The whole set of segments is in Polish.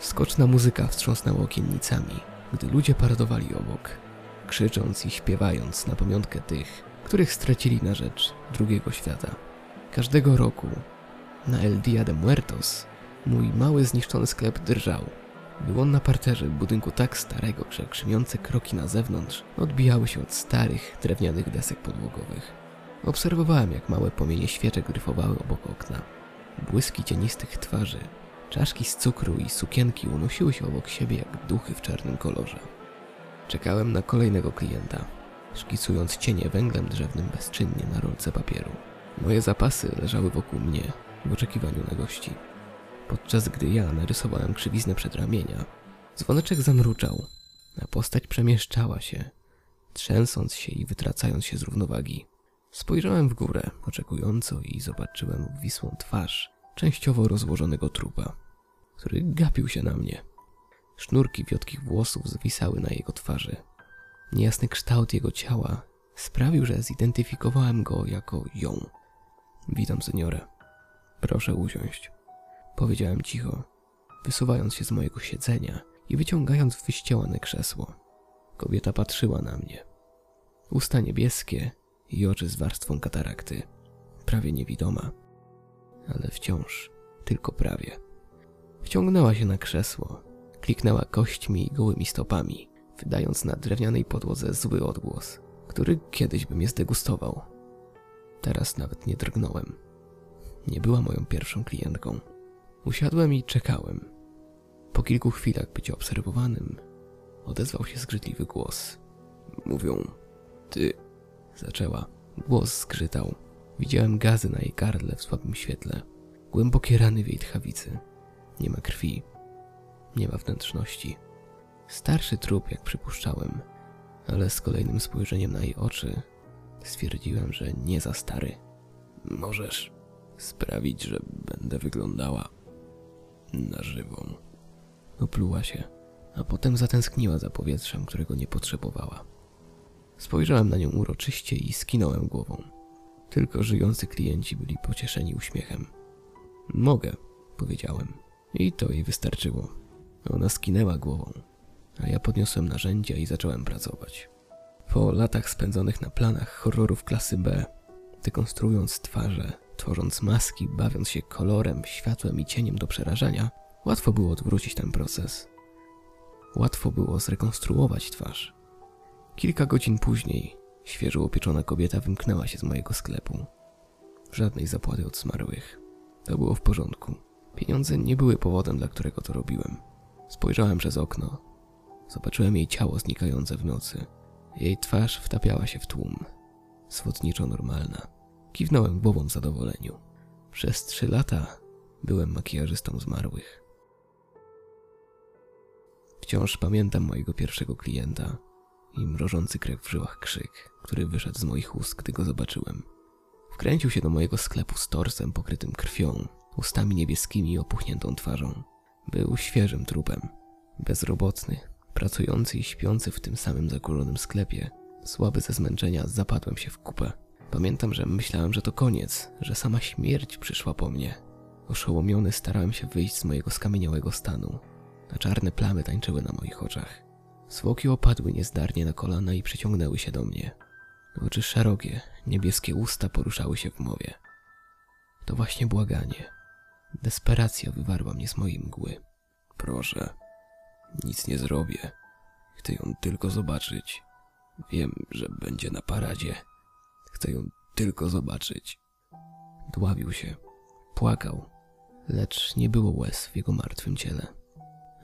Skoczna muzyka wstrząsnęła okiennicami, gdy ludzie paradowali obok, krzycząc i śpiewając na pamiątkę tych, których stracili na rzecz drugiego świata. Każdego roku na El Dia de Muertos mój mały zniszczony sklep drżał. Był on na parterze budynku tak starego, że krzymiące kroki na zewnątrz odbijały się od starych, drewnianych desek podłogowych. Obserwowałem, jak małe płomienie świeczek gryfowały obok okna. Błyski cienistych twarzy, czaszki z cukru i sukienki unosiły się obok siebie jak duchy w czarnym kolorze. Czekałem na kolejnego klienta, szkicując cienie węglem drzewnym bezczynnie na rolce papieru. Moje zapasy leżały wokół mnie w oczekiwaniu na gości. Podczas gdy ja narysowałem krzywiznę przedramienia, dzwoneczek zamruczał, a postać przemieszczała się, trzęsąc się i wytracając się z równowagi. Spojrzałem w górę, oczekująco i zobaczyłem obwisłą twarz częściowo rozłożonego trupa, który gapił się na mnie. Sznurki wiotkich włosów zwisały na jego twarzy. Niejasny kształt jego ciała sprawił, że zidentyfikowałem go jako ją. Witam, seniorę. Proszę usiąść. Powiedziałem cicho, wysuwając się z mojego siedzenia i wyciągając wyściełane krzesło. Kobieta patrzyła na mnie. Usta niebieskie i oczy z warstwą katarakty. Prawie niewidoma, ale wciąż tylko prawie. Wciągnęła się na krzesło, kliknęła kośćmi i gołymi stopami, wydając na drewnianej podłodze zły odgłos, który kiedyś by mnie zdegustował. Teraz nawet nie drgnąłem. Nie była moją pierwszą klientką. Usiadłem i czekałem. Po kilku chwilach bycia obserwowanym, odezwał się zgrzytliwy głos. Mówią, ty, zaczęła. Głos zgrzytał. Widziałem gazy na jej gardle w słabym świetle. Głębokie rany w jej tchawicy. Nie ma krwi. Nie ma wnętrzności. Starszy trup, jak przypuszczałem, ale z kolejnym spojrzeniem na jej oczy stwierdziłem, że nie za stary. Możesz sprawić, że będę wyglądała na żywą. Opluła się, a potem zatęskniła za powietrzem, którego nie potrzebowała. Spojrzałem na nią uroczyście i skinąłem głową. Tylko żyjący klienci byli pocieszeni uśmiechem. Mogę, powiedziałem. I to jej wystarczyło. Ona skinęła głową, a ja podniosłem narzędzia i zacząłem pracować. Po latach spędzonych na planach horrorów klasy B, dekonstruując twarze, tworząc maski, bawiąc się kolorem, światłem i cieniem do przerażania, łatwo było odwrócić ten proces. Łatwo było zrekonstruować twarz. Kilka godzin później świeżo upieczona kobieta wymknęła się z mojego sklepu. Żadnej zapłaty od zmarłych. To było w porządku. Pieniądze nie były powodem, dla którego to robiłem. Spojrzałem przez okno. Zobaczyłem jej ciało znikające w nocy. Jej twarz wtapiała się w tłum. Swodniczo normalna. Kiwnąłem głową w zadowoleniu. Przez trzy lata byłem makijażystą zmarłych. Wciąż pamiętam mojego pierwszego klienta i mrożący krew w żyłach krzyk, który wyszedł z moich ust, gdy go zobaczyłem. Wkręcił się do mojego sklepu z torsem pokrytym krwią, ustami niebieskimi i opuchniętą twarzą. Był świeżym trupem, bezrobotny, pracujący i śpiący w tym samym zakurzonym sklepie. Słaby ze zmęczenia zapadłem się w kupę. Pamiętam, że myślałem, że to koniec, że sama śmierć przyszła po mnie. Oszołomiony starałem się wyjść z mojego skamieniałego stanu, a czarne plamy tańczyły na moich oczach. Zwłoki opadły niezdarnie na kolana i przyciągnęły się do mnie. Oczy szerokie, niebieskie usta poruszały się w mowie. To właśnie błaganie. Desperacja wywarła mnie z mojej mgły. Proszę, nic nie zrobię. Chcę ją tylko zobaczyć. Wiem, że będzie na paradzie. Chcę ją tylko zobaczyć. Dławił się, płakał, lecz nie było łez w jego martwym ciele.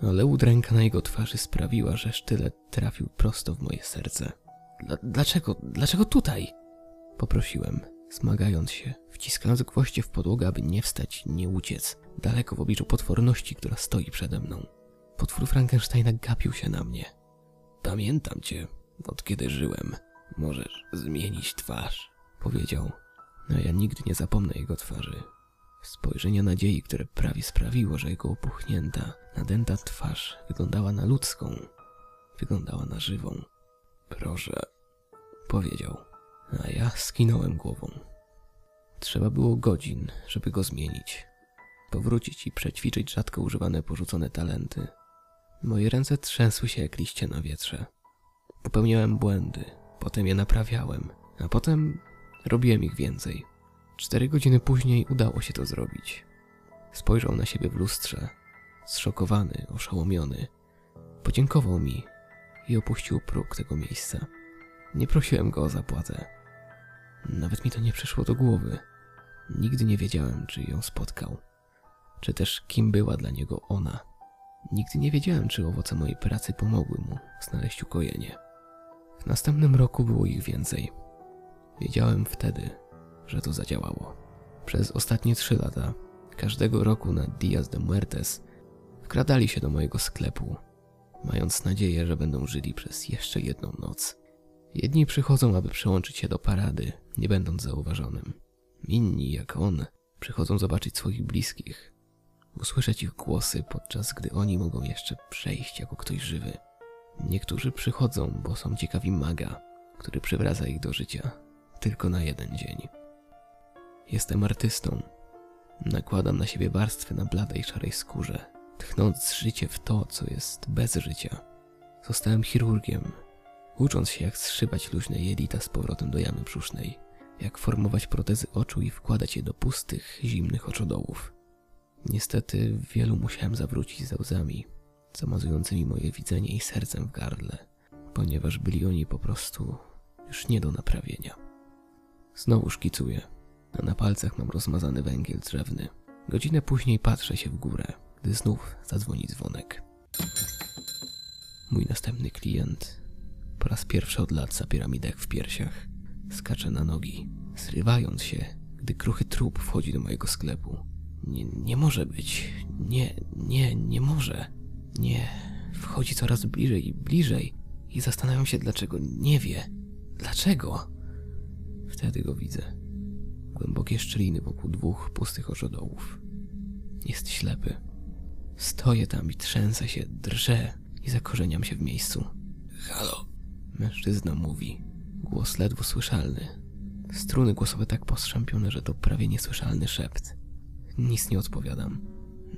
Ale udręka na jego twarzy sprawiła, że sztylet trafił prosto w moje serce. Dla, dlaczego, dlaczego tutaj? Poprosiłem, zmagając się, wciskając gwoździe w podłogę, aby nie wstać, nie uciec, daleko w obliczu potworności, która stoi przede mną. Potwór Frankensteina gapił się na mnie. Pamiętam cię, od kiedy żyłem. Możesz zmienić twarz, powiedział. A ja nigdy nie zapomnę jego twarzy. Spojrzenia nadziei, które prawie sprawiło, że jego opuchnięta, nadęta twarz wyglądała na ludzką, wyglądała na żywą. Proszę, powiedział, a ja skinąłem głową. Trzeba było godzin, żeby go zmienić. powrócić i przećwiczyć rzadko używane porzucone talenty. Moje ręce trzęsły się jak liście na wietrze. Popełniałem błędy, potem je naprawiałem, a potem robiłem ich więcej. Cztery godziny później udało się to zrobić. Spojrzał na siebie w lustrze, zszokowany, oszołomiony. Podziękował mi i opuścił próg tego miejsca. Nie prosiłem go o zapłatę. Nawet mi to nie przyszło do głowy. Nigdy nie wiedziałem, czy ją spotkał, czy też kim była dla niego ona. Nigdy nie wiedziałem, czy owoce mojej pracy pomogły mu znaleźć ukojenie. W następnym roku było ich więcej. Wiedziałem wtedy, że to zadziałało. Przez ostatnie trzy lata, każdego roku na Dias de Muertes, wkradali się do mojego sklepu, mając nadzieję, że będą żyli przez jeszcze jedną noc. Jedni przychodzą, aby przyłączyć się do parady, nie będąc zauważonym. Inni, jak on, przychodzą zobaczyć swoich bliskich, usłyszeć ich głosy, podczas gdy oni mogą jeszcze przejść jako ktoś żywy. Niektórzy przychodzą, bo są ciekawi maga, który przywraca ich do życia tylko na jeden dzień. Jestem artystą. Nakładam na siebie warstwy na bladej szarej skórze, tchnąc życie w to, co jest bez życia. Zostałem chirurgiem, ucząc się jak zszywać luźne jelita z powrotem do jamy brzusznej, jak formować protezy oczu i wkładać je do pustych, zimnych oczodołów. Niestety wielu musiałem zawrócić ze łzami, zamazującymi moje widzenie i sercem w gardle, ponieważ byli oni po prostu już nie do naprawienia. Znowu szkicuję, a na palcach mam rozmazany węgiel drzewny. Godzinę później patrzę się w górę, gdy znów zadzwoni dzwonek. Mój następny klient po raz pierwszy od lat zapiera mi dech w piersiach. Skacze na nogi, zrywając się, gdy kruchy trup wchodzi do mojego sklepu. Nie, nie może być. Nie, nie, nie może. Nie. Wchodzi coraz bliżej i bliżej i zastanawiam się, dlaczego nie wie. Dlaczego? Wtedy go widzę. Głębokie szczeliny wokół dwóch pustych oczodołów. Jest ślepy. Stoję tam i trzęsę się, drżę i zakorzeniam się w miejscu. Halo? Mężczyzna mówi. Głos ledwo słyszalny. Struny głosowe tak postrzępione, że to prawie niesłyszalny szept. Nic nie odpowiadam.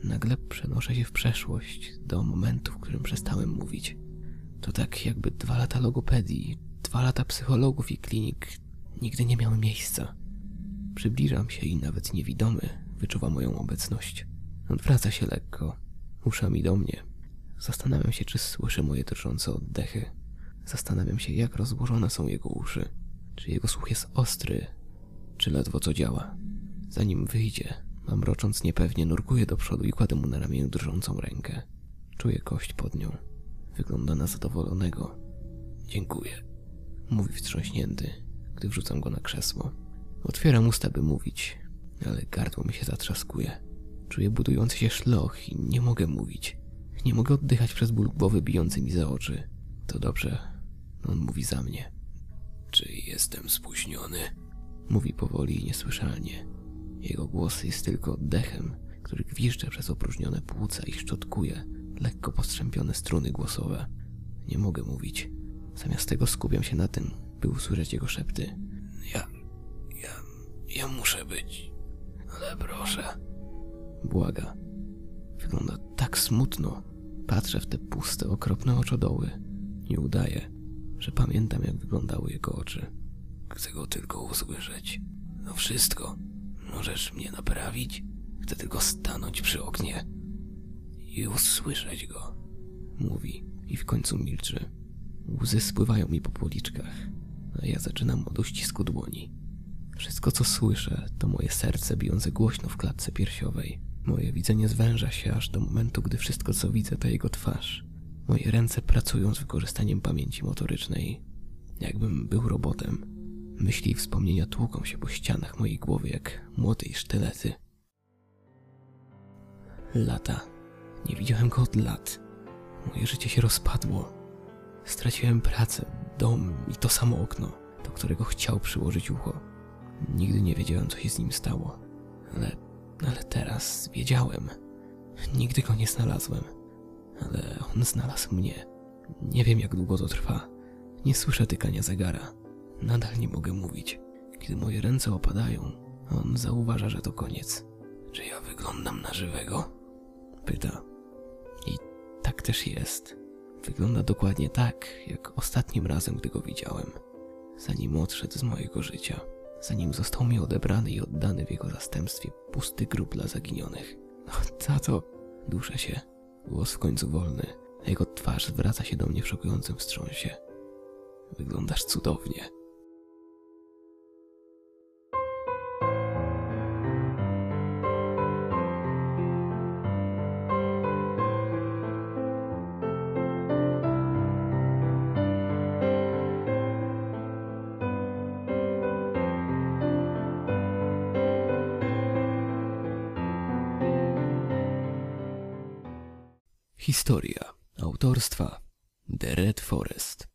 Nagle przenoszę się w przeszłość, do momentu, w którym przestałem mówić. To tak jakby dwa lata logopedii, dwa lata psychologów i klinik nigdy nie miały miejsca. Przybliżam się i nawet niewidomy wyczuwa moją obecność. Odwraca się lekko, uszami do mnie. Zastanawiam się, czy słyszy moje drżące oddechy. Zastanawiam się, jak rozłożone są jego uszy. Czy jego słuch jest ostry, czy ledwo co działa. Zanim wyjdzie, mamrocząc niepewnie, nurkuję do przodu i kładę mu na ramieniu drżącą rękę. Czuję kość pod nią. Wygląda na zadowolonego. Dziękuję, mówi wstrząśnięty, gdy wrzucam go na krzesło. Otwieram usta, by mówić, ale gardło mi się zatrzaskuje. Czuję budujący się szloch i nie mogę mówić. Nie mogę oddychać przez ból głowy bijący mi za oczy. To dobrze, on mówi za mnie. Czy jestem spóźniony? Mówi powoli i niesłyszalnie. Jego głos jest tylko oddechem, który gwizdże przez opróżnione płuca i szczotkuje lekko postrzępione struny głosowe. Nie mogę mówić. Zamiast tego skupiam się na tym, by usłyszeć jego szepty. Ja... ja... ja muszę być... ale proszę... Błaga. Wygląda tak smutno. Patrzę w te puste, okropne oczodoły. Nie udaję, że pamiętam, jak wyglądały jego oczy. Chcę go tylko usłyszeć. No wszystko. Możesz mnie naprawić? Chcę tylko stanąć przy oknie i usłyszeć go. Mówi i w końcu milczy. Łzy spływają mi po policzkach, a ja zaczynam od uścisku dłoni. Wszystko, co słyszę, to moje serce bijące głośno w klatce piersiowej. Moje widzenie zwęża się aż do momentu, gdy wszystko, co widzę, to jego twarz. Moje ręce pracują z wykorzystaniem pamięci motorycznej. Jakbym był robotem. Myśli i wspomnienia tłuką się po ścianach mojej głowy jak młote i sztylety. Lata. Nie widziałem go od lat. Moje życie się rozpadło. Straciłem pracę, dom i to samo okno, do którego chciał przyłożyć ucho. Nigdy nie wiedziałem, co się z nim stało. Ale, ale teraz wiedziałem. Nigdy go nie znalazłem. Ale on znalazł mnie. Nie wiem, jak długo to trwa. Nie słyszę tykania zegara. Nadal nie mogę mówić. Kiedy moje ręce opadają, on zauważa, że to koniec. Czy ja wyglądam na żywego? Pyta. I tak też jest. Wygląda dokładnie tak, jak ostatnim razem, gdy go widziałem. Zanim odszedł z mojego życia. Zanim został mi odebrany i oddany w jego zastępstwie pusty grób dla zaginionych. No, tato, duszę się. Głos w końcu wolny, a jego twarz zwraca się do mnie w szokującym wstrząsie. Wyglądasz cudownie. Historia autorstwa The Red Forest